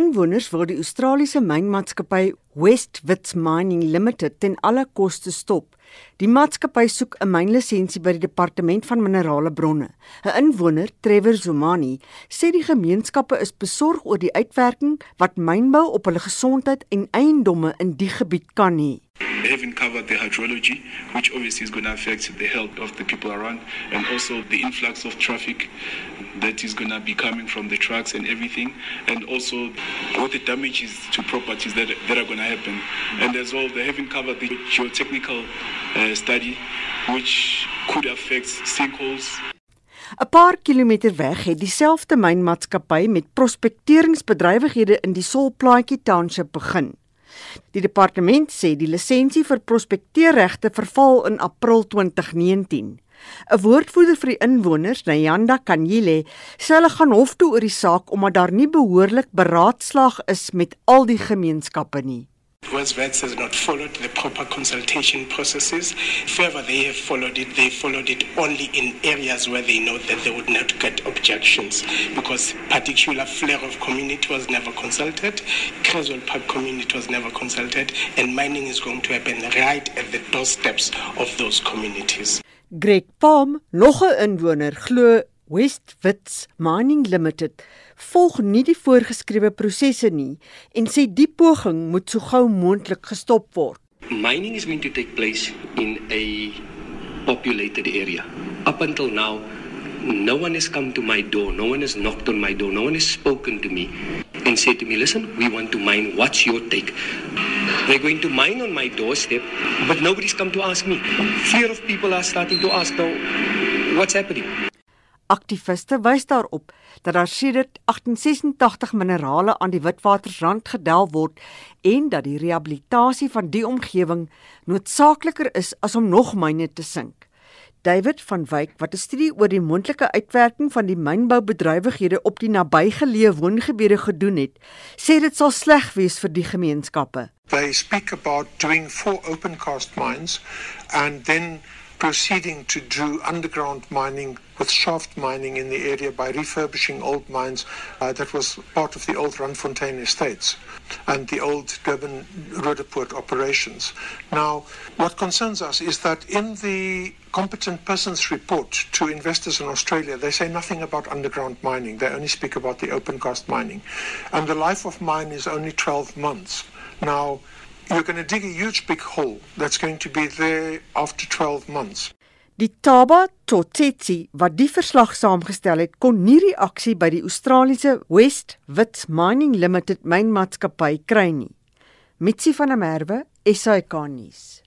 Inwoners wil die Australiese mynmaatskappy West Wits Mining Limited ten alle koste stop. Die maatskappy soek 'n mynlisensie by die Departement van Minerale Bronne. 'n Inwoner, Trevor Zumani, sê die gemeenskappe is besorg oor die uitwerking wat mynbou op hulle gesondheid en eiendomme in die gebied kan hê. Haven't covered the hydrology, which obviously is going to affect the health of the people around, and also the influx of traffic that is going to be coming from the trucks and everything, and also what the damages to properties that, that are going to happen. And as well, they haven't covered the geotechnical uh, study, which could affect sinkholes. 'n Paar kilometer weg het dieselfde mynmaatskappy met prospekteringsbedrywighede in die Solplaatjie Township begin. Die departement sê die lisensie vir prospekteerregte verval in April 2019. 'n Woordvoerder vir die inwoners, Nyanda Kanyile, sê hulle gaan hof toe oor die saak omdat daar nie behoorlik beraadslaag is met al die gemeenskappe nie. Westvets has not followed the proper consultation processes. Further, they have followed it. They followed it only in areas where they know that they would not get objections because particular flare of community was never consulted, Creswell Park community was never consulted, and mining is going to happen right at the doorsteps of those communities. Greg Palm, nog 'n inwoner, glo Westwits Mining Limited volg nie die voorgeskrewe prosesse nie en sê die poging moet so gou moontlik gestop word. Mining is meant to take place in a populated area. Up until now, no one has come to my door, no one has knocked on my door, no one has spoken to me and said to me, Listen, we want to mine, what's your take? They're going to mine on my doorstep, but nobody's come to ask me. Fear of people are starting to ask now, what's happening? Aktiviste wys daarop dat daar sedert 1886 minerale aan die Witwatersrand gedel word en dat die rehabilitasie van die omgewing noodsaakliker is as om nog myne te sink. David van Wyk wat 'n studie oor die moontlike uitwerking van die mynboubedrywighede op die nabygeleë woongebiede gedoen het, sê dit sal sleg wees vir die gemeenskappe. They speak about doing four open cast mines and then proceeding to do underground mining with shaft mining in the area by refurbishing old mines uh, that was part of the old Randfontein estates and the old Durban Rudderpoort operations. Now, what concerns us is that in the competent persons report to investors in Australia, they say nothing about underground mining. They only speak about the open cast mining. And the life of mine is only 12 months. Now, you're going to dig a huge big hole that's going to be there after 12 months. Die Taba Totsetsi wat die verslag saamgestel het, kon nie reaksie by die Australiese West Wits Mining Limited mynmaatskappy kry nie. Mitsi van der Merwe, SAK nuus.